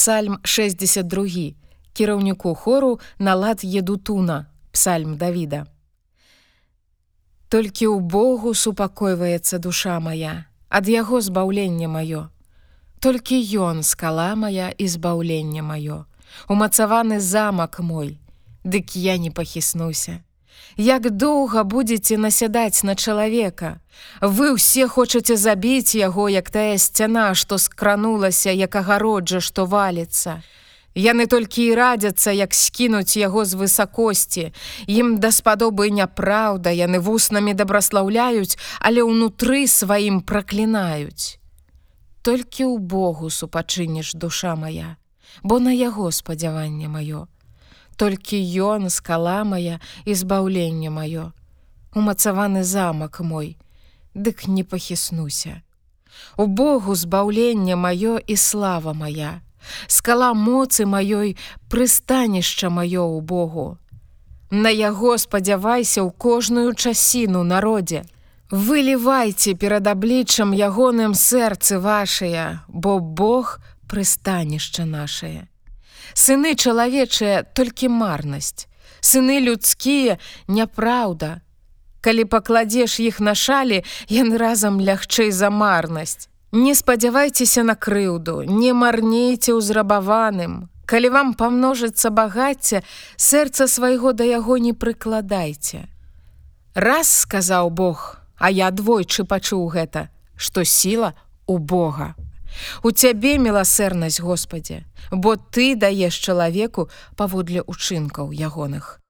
Псальм 62 кіраўніку хору на лад едутуна псальм Давіда. Толькі ў Богу супакойваецца душа моя, ад яго збаўлення маё. Толькі ён скала моя і збаўлення маё, умацаваны замак мой, Дык я не пахіснуся. Як доўга будзеце насядаць на чалавека. Вы ўсе хочаце забіць яго, як тая сцяна, што скранулася, як агароджа, што валіцца. Яны толькі і радзяцца, як скінуць яго з высакосці. Ім даспадобы няпраўда, яны вуснамі дабраслаўляюць, але ўнутры сваім праклінаюць. Толькі ў Богу супачыніш душа моя, бо на яго спадзяванне маё толькі ён скала моя і збаўленне маё. Умацаваны замак мой. Дык не пахіснуся. У Богу збаўленне маё і слава моя скала моцы маёй прыстанішча маё ў Богу. На яго спадзявайся ў кожную часіну народзе. Вылівайце перад абліччам ягоным сэрцы вашыя бо Бог прыстанішча нашее Сыны чалавечыя толькі марнасць. Сыны людскія няпраўда. Калі пакладзеш іх на шалі, яны разам лягчэй за марнасць. Не спадзявайцеся на крыўду, не марнейце ўзрабаваным. Калі вам памножыцца багацця, сэрца свайго да яго не прыкладайце. Раз сказаў Бог, а я двойчы пачуў гэта, што сіла у Бога. У цябе міласэрнасць Господе, бо ты даеш чалавеку паводле учынкаў ягоных.